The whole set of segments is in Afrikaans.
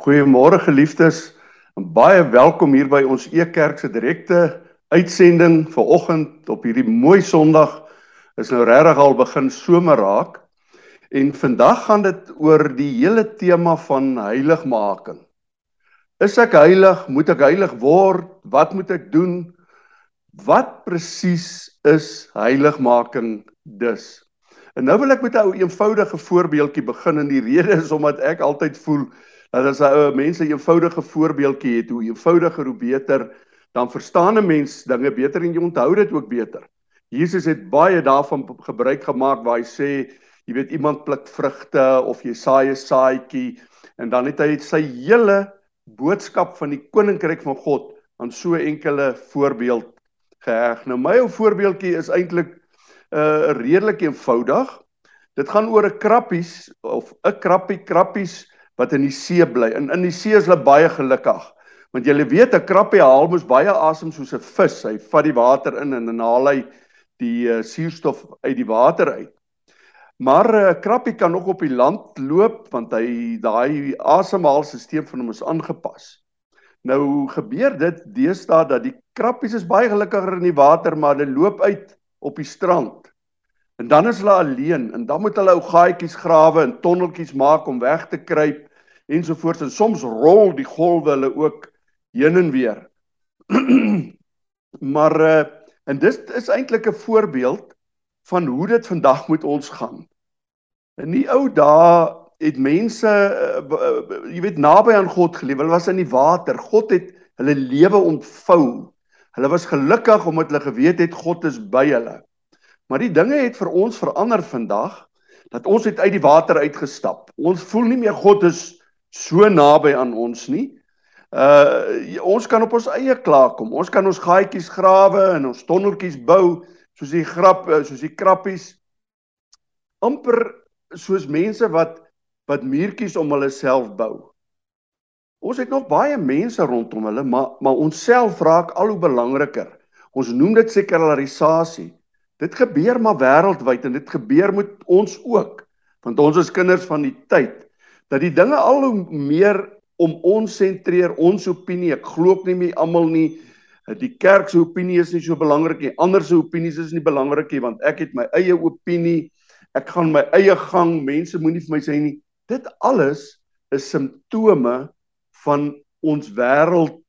Goeiemôre geliefdes baie welkom hier by ons Ekerk se direkte uitsending vir oggend op hierdie mooi Sondag. Is nou regtig al begin somer raak. En vandag gaan dit oor die hele tema van heiligmaking. Is ek heilig? Moet ek heilig word? Wat moet ek doen? Wat presies is heiligmaking dus? En nou wil ek met 'n ou eenvoudige voorbeeldjie begin en die rede is omdat ek altyd voel dat as ou mense 'n eenvoudige voorbeeldjie het, hoe eenvoudiger hoe beter, dan verstaan 'n mens dinge beter en jy onthou dit ook beter. Jesus het baie daarvan gebruik gemaak waar hy sê, jy weet iemand pluk vrugte of jy saai 'n saadjie en dan het hy sy hele boodskap van die koninkryk van God aan so enkele voorbeeld geheg. Nou my ou voorbeeldjie is eintlik uh redelik eenvoudig. Dit gaan oor 'n krappies of 'n krappie krappies wat in die see bly. En in die see is hulle baie gelukkig. Want jy weet 'n krappie haal mos baie asem soos 'n vis. Hy vat die water in en dan haal hy die uh, suurstof uit die water uit. Maar 'n uh, krappie kan nog op die land loop want hy daai asemhalingsstelsel van hom is aangepas. Nou gebeur dit deesdae dat die krappies is baie gelukkiger in die water maar hulle loop uit op die strand. En dan is hulle alleen en dan moet hulle ou gaatjies grawe en tonneltjies maak om weg te kruip ensovoorts en soms rol die golwe hulle ook heen en weer. maar uh en dis is eintlik 'n voorbeeld van hoe dit vandag met ons gaan. In die ou dae het mense uh, jy weet naby aan God geleef. Hulle was in die water. God het hulle lewe ontvou. Hulle was gelukkig omdat hulle geweet het God is by hulle. Maar die dinge het vir ons verander vandag dat ons het uit die water uitgestap. Ons voel nie meer God is so naby aan ons nie. Uh ons kan op ons eie klaarkom. Ons kan ons gaatjies grawe en ons tonneltjies bou soos die grap uh, soos die krappies amper soos mense wat wat muurtjies om hulle self bou. Ons het nog baie mense rondom hulle, maar maar ons self raak al hoe belangriker. Ons noem dit sekularisasie. Dit gebeur maar wêreldwyd en dit gebeur met ons ook. Want ons is kinders van die tyd dat die dinge al hoe meer om ons sentreer, ons opinie. Ek glo ook nie meer almal nie die kerk se opinie is nie so belangrik nie. Ander se opinies is nie belangrik nie want ek het my eie opinie. Ek gaan my eie gang. Mense moenie vir my sê nie. Dit alles is simptome van ons wêreld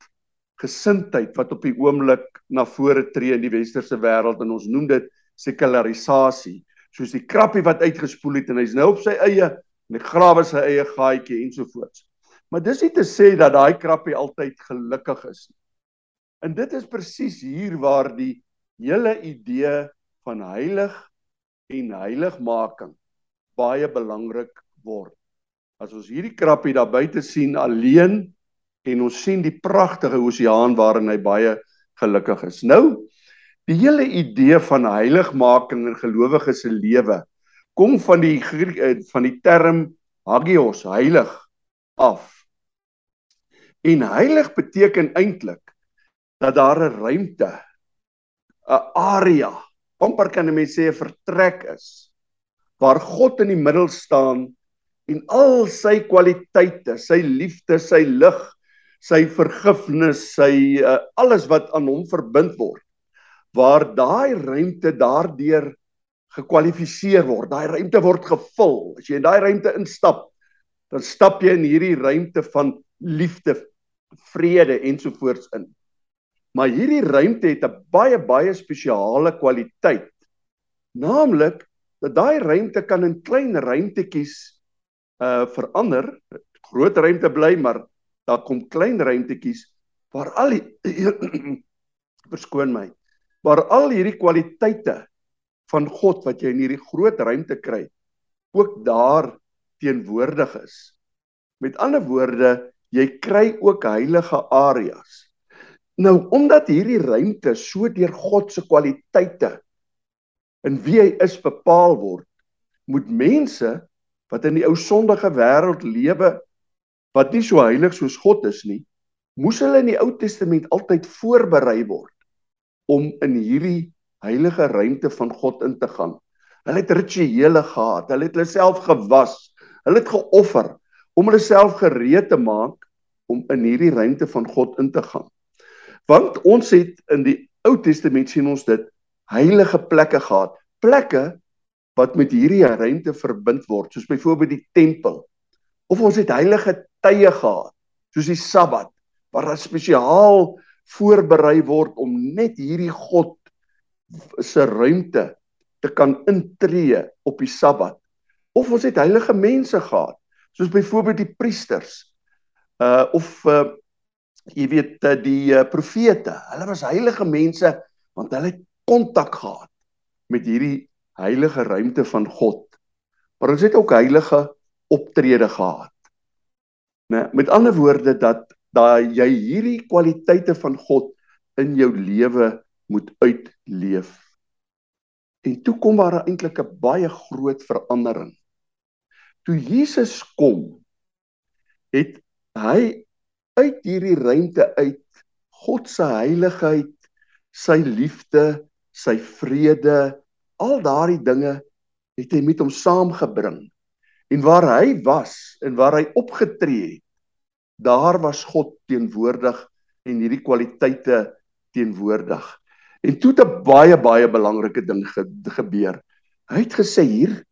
gesindheid wat op die oomblik na vore tree in die westerse wêreld en ons noem dit sekularisasie soos die krappie wat uitgespoel het en hy's nou op sy eie en hy grawe sy eie gaatjie ensovoorts. Maar dis nie te sê dat daai krappie altyd gelukkig is nie. En dit is presies hier waar die hele idee van heilig en heiligmaking baie belangrik word as ons hierdie krappie daar buite sien alleen en ons sien die pragtige oseaan waarin hy baie gelukkig is. Nou, die hele idee van heiligmaking in gelowiges se lewe kom van die eh, van die term hagios, heilig af. En heilig beteken eintlik dat daar 'n ruimte, 'n area, amper kan 'n mens sê 'n vertrek is waar God in die middel staan en al sy kwaliteite, sy liefde, sy lig, sy vergifnis, sy uh, alles wat aan hom verbind word, waar daai ruimte daardeur gekwalifiseer word. Daai ruimte word gevul. As jy in daai ruimte instap, dan stap jy in hierdie ruimte van liefde, vrede ensovoorts in. Maar hierdie ruimte het 'n baie baie spesiale kwaliteit. Naamlik dat daai ruimte kan in klein ruimtetjies uh verander. Groot ruimte bly, maar daar kom klein ruimtetjies waar al die verskoon my, waar al hierdie kwaliteite van God wat jy in hierdie groot ruimte kry, ook daar teenwoordig is. Met ander woorde, jy kry ook heilige areas. Nou omdat hierdie ruimte so deur God se kwaliteite in wie hy is bepaal word, moet mense wat in die ou sondige wêreld lewe wat nie so heilig soos God is nie, moes hulle in die Ou Testament altyd voorberei word om in hierdie heilige ruimte van God in te gaan. Hulle het rituele gehad, hulle het hulle self gewas, hulle het geoffer om hulle self gereed te maak om in hierdie ruimte van God in te gaan. Want ons het in die Ou Testament sien ons dit heilige plekke gehad, plekke wat met hierdie ruimte verbind word, soos byvoorbeeld die tempel. Of ons het heilige tye gehad, soos die Sabbat, waar daar spesiaal voorberei word om net hierdie God se ruimte te kan intree op die Sabbat. Of ons het heilige mense gehad, soos byvoorbeeld die priesters uh of uh jy weet uh, die uh, profete. Hulle was heilige mense want hulle het kontak gehad met hierdie heilige ruimte van God. Maar ons het ook heilige optrede gehad. Né, met ander woorde dat daai jy hierdie kwaliteite van God in jou lewe moet uitleef. En toe kom daar eintlik 'n baie groot verandering. Toe Jesus kom, het hy uit hierdie ruimte uit God se heiligheid, sy liefde, sy vrede, al daardie dinge het hy met hom saamgebring. En waar hy was en waar hy opgetree het, daar was God teenwoordig en hierdie kwaliteite teenwoordig. En toe het 'n baie baie belangrike ding ge gebeur. Hy het gesê hier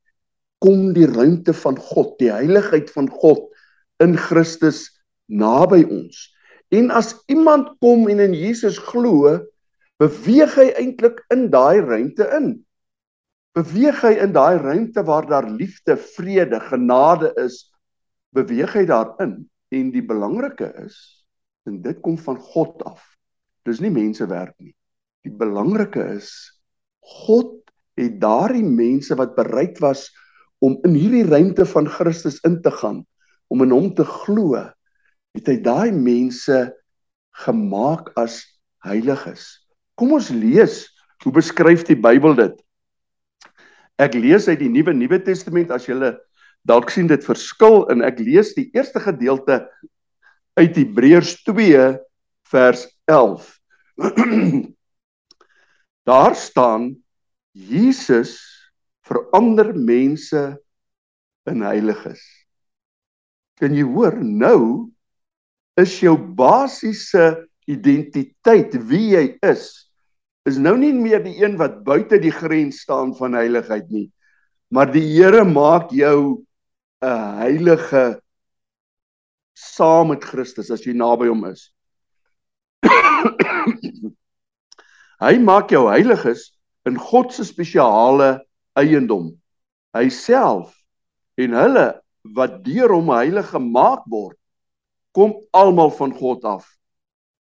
kom die ruimte van God, die heiligheid van God in Christus naby ons. En as iemand kom en in Jesus glo, beweeg hy eintlik in daai ruimte in. Beweeg hy in daai ruimte waar daar liefde, vrede, genade is, beweeg hy daarin. En die belangrike is, en dit kom van God af. Dis nie mensewerk nie. Die belangrike is God het daardie mense wat bereid was om in hierdie ruimte van Christus in te gaan, om in hom te glo, het hy daai mense gemaak as heiliges. Kom ons lees hoe beskryf die Bybel dit. Ek lees uit die Nuwe Nuwe Testament as jy dalk sien dit verskil en ek lees die eerste gedeelte uit Hebreërs 2 vers 11. Daar staan Jesus verander mense in heiliges. Kan jy hoor nou is jou basiese identiteit wie jy is is nou nie meer die een wat buite die grens staan van heiligheid nie maar die Here maak jou 'n heilige saam met Christus as jy naby hom is hy maak jou heiliges in God se spesiale eiendom hy self en hulle wat deur hom heilig gemaak word kom almal van God af.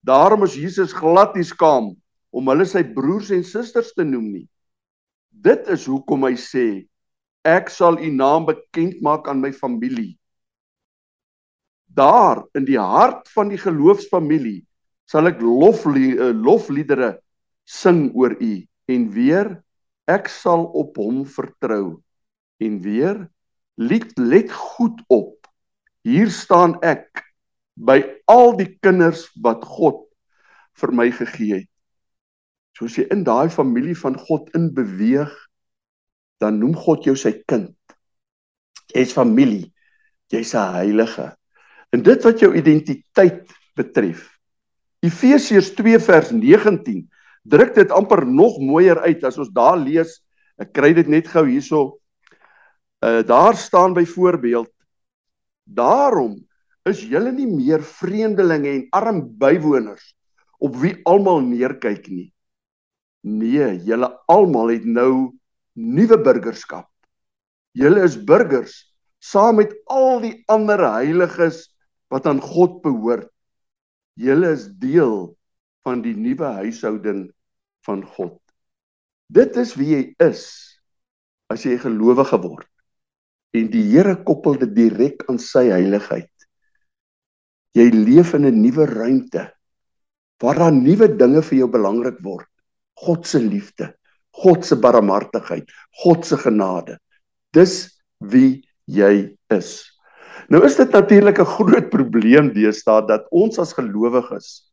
Daarom is Jesus glad nie skaam om hulle sy broers en susters te noem nie. Dit is hoekom hy sê ek sal u naam bekend maak aan my familie. Daar in die hart van die geloofsfamilie sal ek loflie, uh, lofliedere sing oor u en weer ek sal op hom vertrou en weer let let goed op hier staan ek by al die kinders wat God vir my gegee het. Soos jy in daai familie van God in beweeg, dan noem God jou sy kind. Jy's familie. Jy's 'n heilige. En dit wat jou identiteit betref. Efesiërs 2 vers 19 druk dit amper nog mooier uit as ons daar lees. Ek kry dit net gou hierso. Uh daar staan byvoorbeeld Daarom is julle nie meer vreemdelinge en arm bywoners op wie almal neerkyk nie. Nee, julle almal het nou nuwe burgerskap. Julle is burgers saam met al die ander heiliges wat aan God behoort. Julle is deel van die nuwe huishouding van God. Dit is wie jy is as jy 'n gelowige word. En die Here koppel dit direk aan sy heiligheid. Jy leef in 'n nuwe ruimte waar daar nuwe dinge vir jou belangrik word. God se liefde, God se barmhartigheid, God se genade. Dis wie jy is. Nou is dit natuurlik 'n groot probleem deesdae dat ons as gelowiges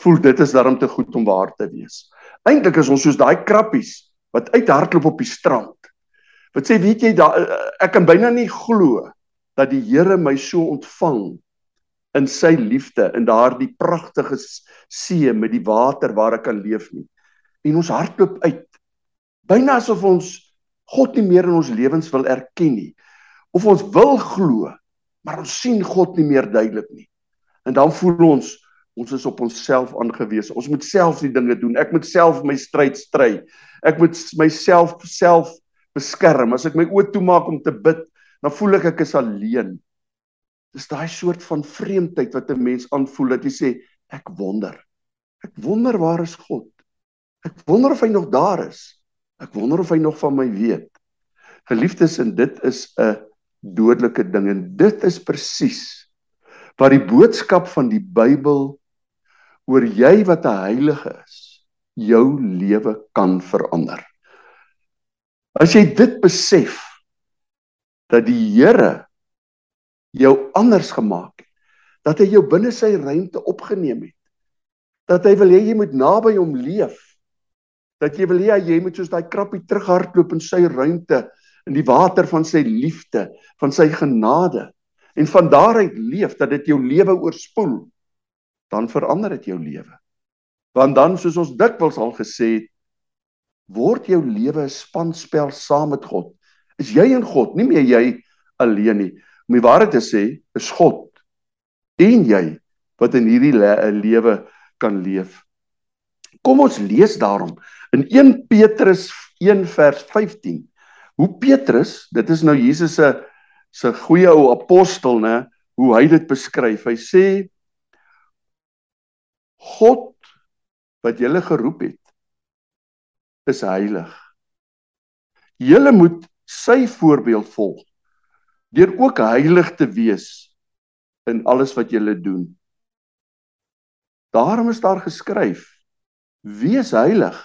voel dit is darm te goed om waar te wees. Eintlik is ons soos daai krappies wat uithardloop op die strand. Wat sê weet jy daar ek kan byna nie glo dat die Here my so ontvang in sy liefde in daardie pragtige see met die water waar ek kan leef nie. En ons hardloop uit. Byna asof ons God nie meer in ons lewens wil erken nie. Of ons wil glo, maar ons sien God nie meer duidelik nie. En dan voel ons ons is op onsself aangewese. Ons moet self die dinge doen. Ek moet self my stryd stry. Ek moet myself self beskerm. As ek my oë toemaak om te bid, dan voel ek ek is alleen. Dis daai soort van vreemdheid wat 'n mens aanvoel dat jy sê ek wonder. Ek wonder waar is God? Ek wonder of hy nog daar is. Ek wonder of hy nog van my weet. Geliefdes, en dit is 'n dodelike ding en dit is presies wat die boodskap van die Bybel oor jy wat 'n heilige is, jou lewe kan verander. As jy dit besef dat die Here jou anders gemaak het. Dat hy jou binne sy ruimte opgeneem het. Dat hy wil hê jy moet naby hom leef. Dat jy wil hê jy moet soos daai krappie terughardloop in sy ruimte in die water van sy liefde, van sy genade en van daaruit leef dat dit jou lewe oorspoel. Dan verander dit jou lewe. Want dan soos ons dikwels al gesê het, word jou lewe 'n spanspel saam met God. Is jy en God, nie meer jy alleen nie om die waarheid te sê, is God en jy wat in hierdie le lewe kan leef. Kom ons lees daarom in 1 Petrus 1 vers 15. Hoe Petrus, dit is nou Jesus se se goeie ou apostel nê, hoe hy dit beskryf. Hy sê God wat julle geroep het is heilig. Julle moet sy voorbeeld volg deur ook heilig te wees in alles wat jy doen. Daarom is daar geskryf: Wees heilig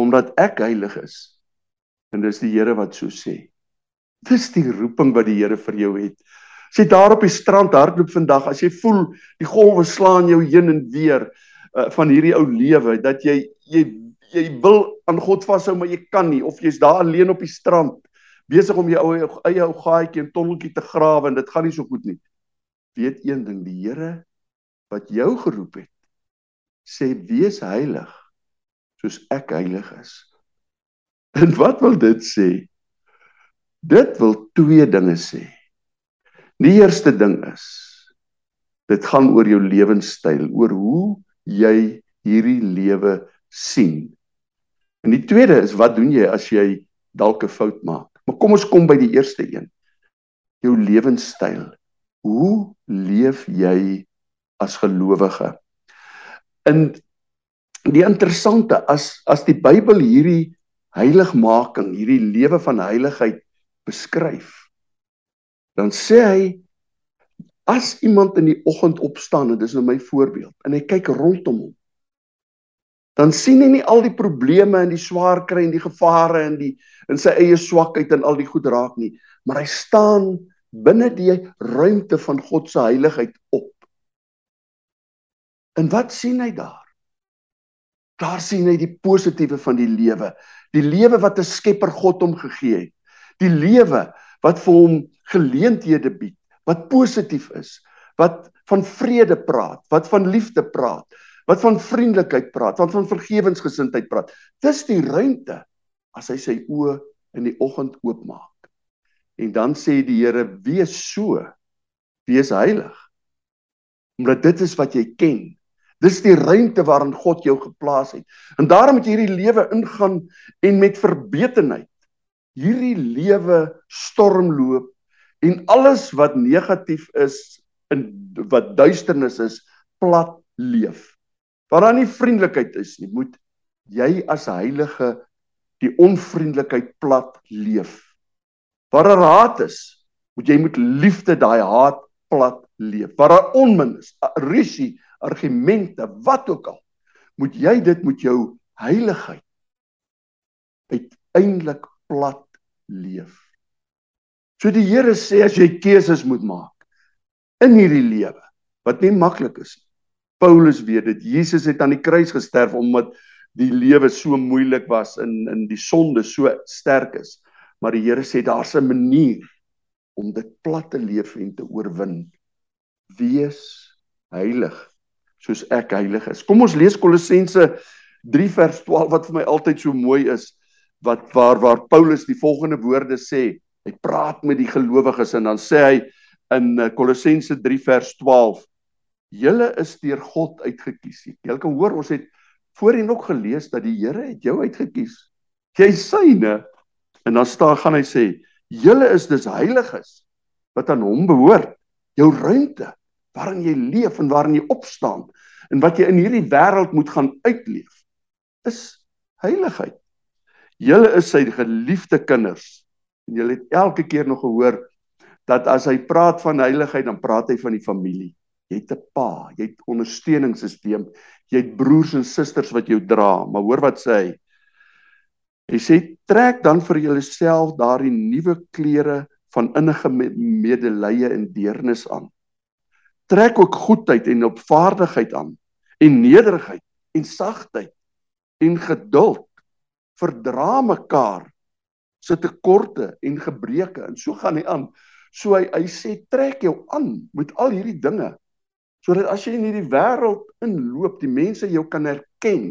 omdat ek heilig is. En dis die Here wat so sê. Dis die roeping wat die Here vir jou het. As jy daar op die strand hardloop vandag, as jy voel die golwe slaan jou heen en weer uh, van hierdie ou lewe dat jy jy jy wil aan God vashou maar jy kan nie of jy's daar alleen op die strand besig om jou eie eie ou gaatjie en tonneltjie te grawe en dit gaan nie so goed nie. Weet een ding, die Here wat jou geroep het, sê wees heilig soos ek heilig is. En wat wil dit sê? Dit wil twee dinge sê. Die eerste ding is dit gaan oor jou lewenstyl, oor hoe jy hierdie lewe sien. En die tweede is wat doen jy as jy dalk 'n fout maak? Maar kom ons kom by die eerste een. Jou lewenstyl. Hoe leef jy as gelowige? In die interessante as as die Bybel hierdie heiligmaking, hierdie lewe van heiligheid beskryf, dan sê hy as iemand in die oggend opstaan en dis nou my voorbeeld en hy kyk rondom hom dan sien hy nie al die probleme en die swaar kry en die gevare en die in sy eie swakheid en al die goed raak nie, maar hy staan binne die ruimte van God se heiligheid op. En wat sien hy daar? Daar sien hy die positiewe van die lewe, die lewe wat 'n Skepper God hom gegee het. Die lewe wat vir hom geleenthede bied, wat positief is, wat van vrede praat, wat van liefde praat, wat van vriendelikheid praat, wat van vergewensgesindheid praat. Dis die ruimte as hy sy oë in die oggend oopmaak. En dan sê die Here: "Wees so. Wees heilig." Omdat dit is wat jy ken. Dis die ruimte waarin God jou geplaas het. En daarom moet jy hierdie lewe ingaan en met verbetenheid hierdie lewe stormloop en alles wat negatief is in wat duisternis is plat leef waar daar nie vriendelikheid is nie, moet jy as heilige die onvriendelikheid plat leef. Waar daar haat is, moet jy met liefde daai haat plat leef. Waar daar onmin is, rusie, argumente, wat ook al, moet jy dit met jou heiligheid uiteindelik plat leef. So die Here sê as jy keuses moet maak in hierdie lewe wat nie maklik is nie Paulus weet dit. Jesus het aan die kruis gesterf omdat die lewe so moeilik was en in die sonde so sterk is. Maar die Here sê daar's 'n manier om dit plat te leef en te oorwin. Wees heilig soos ek heilig is. Kom ons lees Kolossense 3 vers 12 wat vir my altyd so mooi is wat waar waar Paulus die volgende woorde sê. Hy praat met die gelowiges en dan sê hy in eh, Kolossense 3 vers 12: "Julle is deur God uitgekies." Jy kan hoor ons het voorheen nog gelees dat die Here het jou uitgekies. Jy syne. En dan staan gaan hy sê: "Julle is dus heiliges wat aan hom behoort." Jou ruimte waarin jy leef en waarin jy opstaan en wat jy in hierdie wêreld moet gaan uitleef is heiligheid. Julle is sy geliefde kinders. En julle het elke keer nog gehoor dat as hy praat van heiligheid dan praat hy van die familie. Jy het 'n pa, jy het ondersteuningssisteem, jy het broers en susters wat jou dra, maar hoor wat sê hy? Hy sê trek dan vir julleself daardie nuwe klere van innige medelee en deernis aan trek ook goedheid en opvaardigheid aan en nederigheid en sagtheid en geduld verdra mekaar se tekorte en gebreke en so gaan hy aan so hy hy sê trek jou aan met al hierdie dinge sodat as jy in hierdie wêreld inloop die mense jou kan herken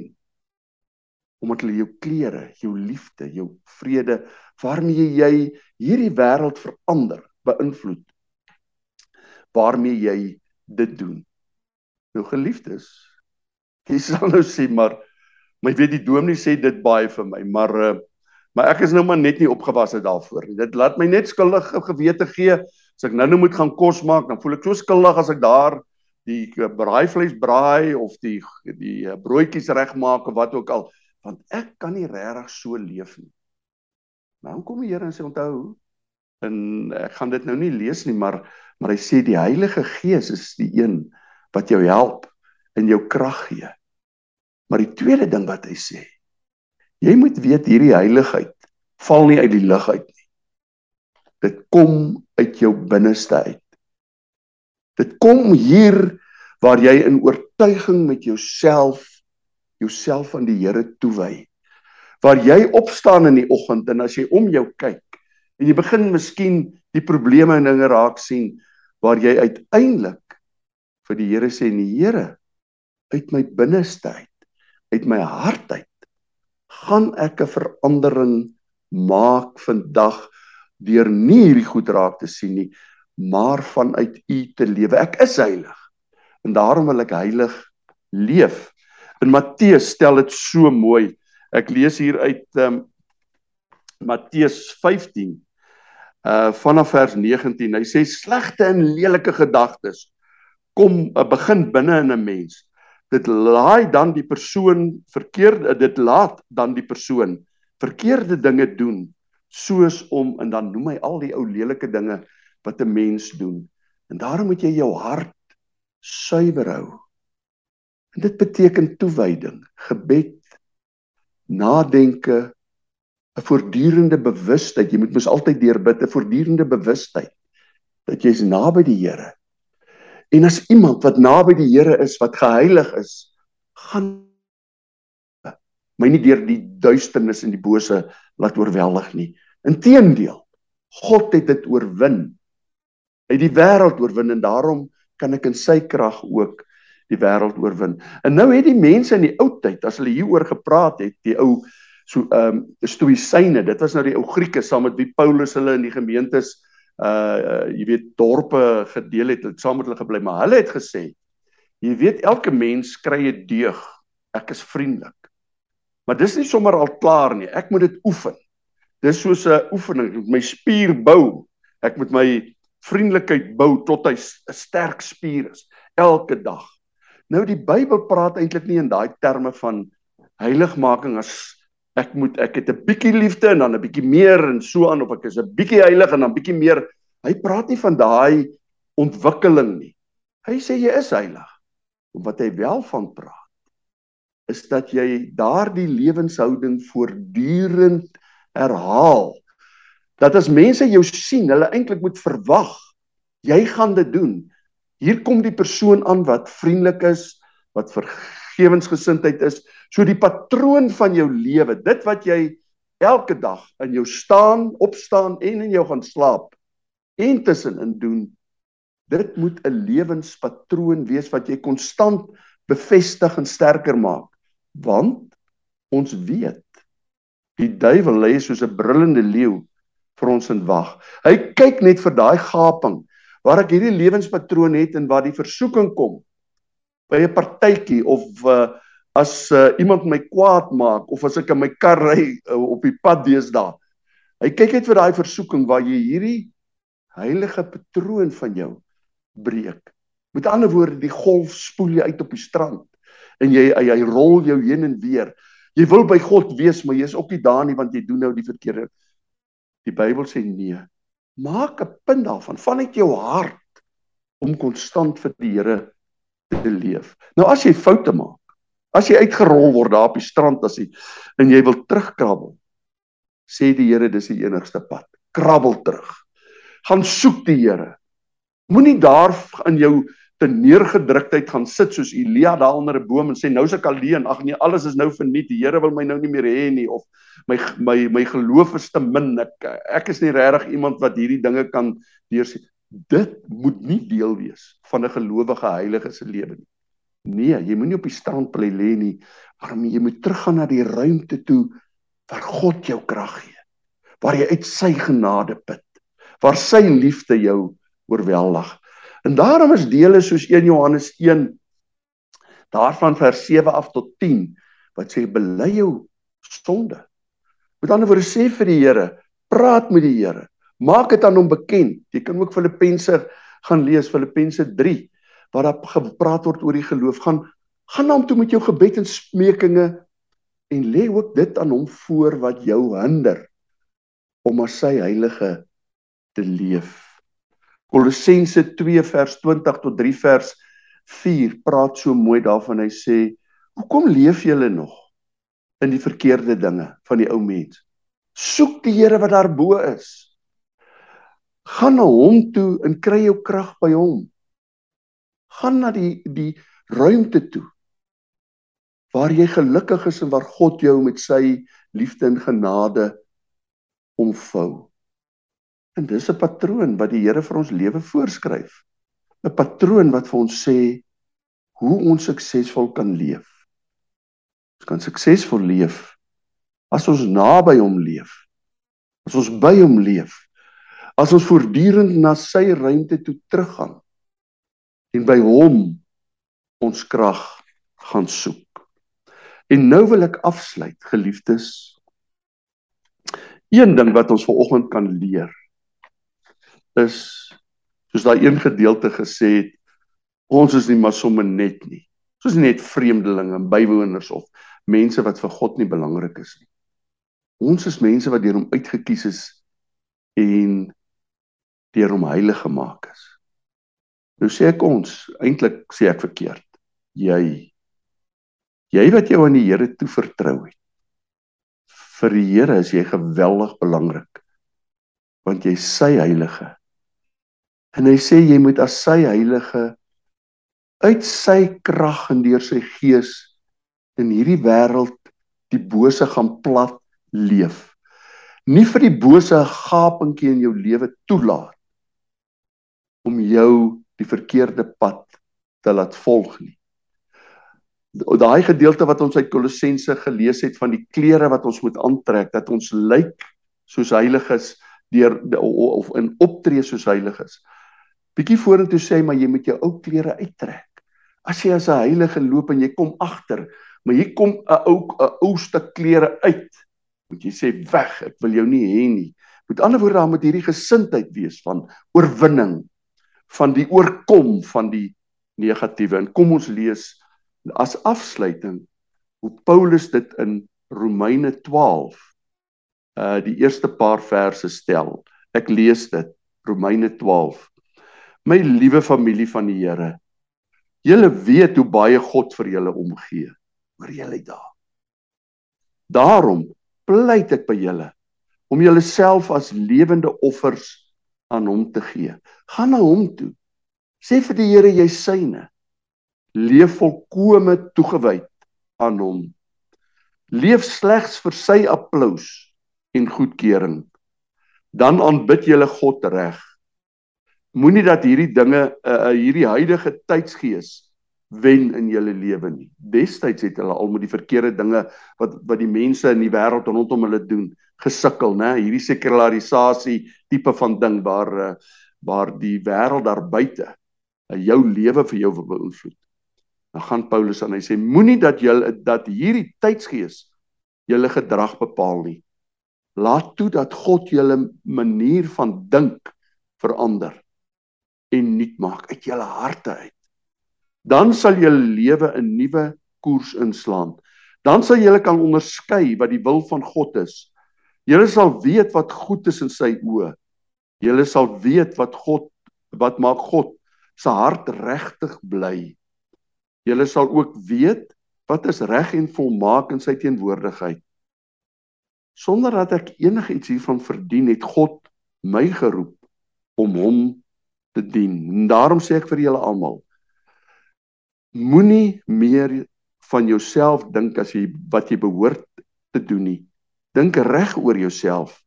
omdat hulle jou klere, jou liefde, jou vrede waarmee jy hierdie wêreld verander, beïnvloed. Waarmee jy dit doen. Nou geliefdes, jy sal nou sê maar my weet die dominee sê dit baie vir my, maar uh, maar ek is nou maar net nie opgewasse daarvoor nie. Dit laat my net skuldig gewete gee as ek nou nou moet gaan kos maak, dan voel ek so skuldig as ek daar die eh, braaivleis braai of die die eh, broodjies regmaak of wat ook al, want ek kan nie regtig so leef nie. Nou kom die Here en sê onthou en ek gaan dit nou nie lees nie, maar maar hy sê die Heilige Gees is die een wat jou help en jou krag gee. Maar die tweede ding wat hy sê, jy moet weet hierdie heiligheid val nie uit die lug uit nie. Dit kom uit jou binneste uit. Dit kom hier waar jy in oortuiging met jouself jouself aan die Here toewy. Waar jy opstaan in die oggend en as jy om jou kyk en jy begin miskien die probleme en dinge raak sien, waar jy uiteindelik vir die Here sê nee Here uit my binneste uit uit my hart uit gaan ek 'n verandering maak vandag deur nie hierdie goed raak te sien nie maar vanuit u te lewe ek is heilig en daarom wil ek heilig leef in Matteus stel dit so mooi ek lees hier uit um, Matteus 15 uh vanaf vers 19. Hy sê slegte en lelike gedagtes kom uh, begin binne in 'n mens. Dit laai dan die persoon verkeerde dit laat dan die persoon verkeerde dinge doen soos om en dan noem hy al die ou lelike dinge wat 'n mens doen. En daarom moet jy jou hart suiwer hou. En dit beteken toewyding, gebed, nadenke, 'n voortdurende bewustheid. Jy moet mos altyd deur bid, 'n voortdurende bewustheid dat jy is naby die Here. En as iemand wat naby die Here is, wat geheilig is, gaan my nie deur die duisternis en die bose laat oorweldig nie. Inteendeel, God het dit oorwin. Hy het die wêreld oorwin en daarom kan ek in sy krag ook die wêreld oorwin. En nou het die mense in die ou tyd, as hulle hieroor gepraat het, die ou so ehm um, stoïsyne dit was nou die ou Grieke saam met wie Paulus hulle in die gemeentes uh, uh jy weet dorpe gedeel het saam met hulle gebly maar hulle het gesê jy weet elke mens kry 'n deug. Ek is vriendelik. Maar dis nie sommer al klaar nie. Ek moet dit oefen. Dis soos 'n oefening. Met my spier bou. Ek moet my vriendelikheid bou tot hy 'n sterk spier is elke dag. Nou die Bybel praat eintlik nie in daai terme van heiligmaking as ek moet ek het 'n bietjie liefde en dan 'n bietjie meer en so aan of ek is 'n bietjie heilig en dan bietjie meer. Hy praat nie van daai ontwikkeling nie. Hy sê jy is heilig. Wat hy wel van praat is dat jy daardie lewenshouding voortdurend herhaal. Dat as mense jou sien, hulle eintlik moet verwag jy gaan dit doen. Hier kom die persoon aan wat vriendelik is, wat vergewensgesindheid is, So die patroon van jou lewe, dit wat jy elke dag in jou staan, opstaan en in jou gaan slaap en tussenin doen. Dit moet 'n lewenspatroon wees wat jy konstant bevestig en sterker maak. Want ons weet die duiwel lê soos 'n brullende leeu vir ons in wag. Hy kyk net vir daai gaping waar ek hierdie lewenspatroon het en waar die versoeking kom by 'n partytjie of uh, as uh, iemand my kwaad maak of as ek in my kar ry uh, op die pad deesdae. Hy kyk net vir daai versoeking waar jy hierdie heilige patroon van jou breek. Met ander woorde, die golf spoel jy uit op die strand en jy hy, hy rol jou heen en weer. Jy wil by God wees, maar jy's ook nie daar nie want jy doen nou die verkeerde. Die Bybel sê nee. Maak 'n punt daarvan vanuit jou hart om konstant vir die Here te leef. Nou as jy foute maak, as jy uitgerol word daar op die strand as jy en jy wil terugkrabbel, sê die Here dis die enigste pad. Krabbel terug. Gaan soek die Here. Moenie daar in jou te neergedruktheid gaan sit soos Elia daar onder 'n boom en sê nou is ek alleen. Ag nee, alles is nou verniet. Die Here wil my nou nie meer hê nie of my my my geloof is te min. Ek ek is nie regtig iemand wat hierdie dinge kan deursien. Dit moet nie deel wees van 'n gelowige heilige se lewe nie. Nee, jy moenie op die strand bly lê nie. Maar jy moet teruggaan na die ruimte toe waar God jou krag gee. Waar jy uit sy genade put. Waar sy liefde jou oorweldig. En daarom is dele soos 1 Johannes 1 daarvan vers 7 af tot 10 wat sê bely jou sonde. Met ander woorde sê vir die Here, praat met die Here. Maak dit aan hom bekend. Jy kan ook Filippense gaan lees Filippense 3 waar daar gepraat word oor die geloof. Gaan gaan na hom toe met jou gebed en smekinge en lê ook dit aan hom voor wat jou hinder om as sy heilige te leef. Kolossense 2 vers 20 tot 3 vers 4 praat so mooi daarvan hy sê hoekom leef julle nog in die verkeerde dinge van die ou mens soek die Here wat daar bo is gaan na hom toe en kry jou krag by hom gaan na die die ruimte toe waar jy gelukkig is en waar God jou met sy liefde en genade omvou En dis 'n patroon wat die Here vir ons lewe voorskryf. 'n Patroon wat vir ons sê hoe ons suksesvol kan leef. Ons kan suksesvol leef as ons naby hom leef. As ons by hom leef. As ons voortdurend na sy ruimte toe teruggaan en by hom ons krag gaan soek. En nou wil ek afsluit, geliefdes. Een ding wat ons vanoggend kan leer is soos daai een gedeelte gesê het ons is nie maar sommer net nie soos net vreemdelinge en bywoners of mense wat vir God nie belangrik is nie ons is mense wat deur hom uitgekies is en deur hom heilig gemaak is. Nou sê ek ons eintlik sê ek verkeerd. Jy jy wat jou aan die Here toe vertrou het vir die Here is jy geweldig belangrik want jy sy heilige. En hy sê jy moet as sy heilige uit sy krag en deur sy gees in hierdie wêreld die bose gaan plat leef. Nie vir die bose gapingkie in jou lewe toelaat om jou die verkeerde pad te laat volg nie. Daai gedeelte wat ons uit Kolossense gelees het van die klere wat ons moet aantrek dat ons lyk soos heiliges deur of in optree soos heiliges bietjie vorentoe sê maar jy moet jou ou klere uittrek. As jy as 'n heilige loop en jy kom agter, maar hier kom 'n ou 'n ou stuk klere uit, moet jy sê weg, ek wil jou nie hê nie. Met ander woorde, daar moet hierdie gesindheid wees van oorwinning, van die oorkom van die negatiewe. En kom ons lees as afsluiting hoe Paulus dit in Romeine 12 uh die eerste paar verse stel. Ek lees dit Romeine 12 My liewe familie van die Here. Julle weet hoe baie God vir julle omgee. Oor julle daar. Daarom pleit ek by julle om julleself as lewende offers aan hom te gee. Gaan na hom toe. Sê vir die Here jy syne. Leef volkome toegewyd aan hom. Leef slegs vir sy applous en goedkeuring. Dan aanbid julle God reg moenie dat hierdie dinge uh, hierdie huidige tydsgees wen in julle lewe nie. Destyds het hulle al met die verkeerde dinge wat wat die mense in die wêreld rondom hulle doen gesukkel, né? Hierdie sekularisasie tipe van ding waar uh, waar die wêreld daar buite uh, jou lewe vir jou beïnvloed. Dan gaan Paulus aan hy sê moenie dat julle dat hierdie tydsgees julle gedrag bepaal nie. Laat toe dat God julle manier van dink verander en nuut maak uit julle harte uit dan sal julle lewe 'n nuwe koers inslaan. Dan sal julle kan onderskei wat die wil van God is. Julle sal weet wat goed is in sy oë. Julle sal weet wat God wat maak God se hart regtig bly. Julle sal ook weet wat is reg en volmaak in sy teenwoordigheid. Sonder dat ek enigiets hiervan verdien het God my geroep om hom te dien. En daarom sê ek vir julle almal, Moenie meer van jouself dink as jy wat jy behoort te doen nie. Dink reg oor jouself.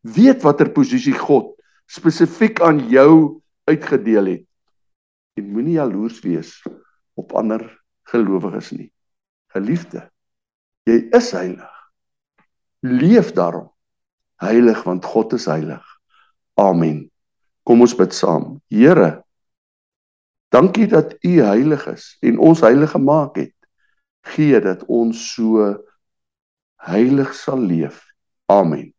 Weet watter posisie God spesifiek aan jou uitgedeel het. En moenie jaloers wees op ander gelowiges nie. Geliefde, jy is heilig. Leef daarom heilig want God is heilig. Amen. Kom ons bid saam. Here Dankie dat U heilig is en ons heilig gemaak het. Gee dat ons so heilig sal leef. Amen.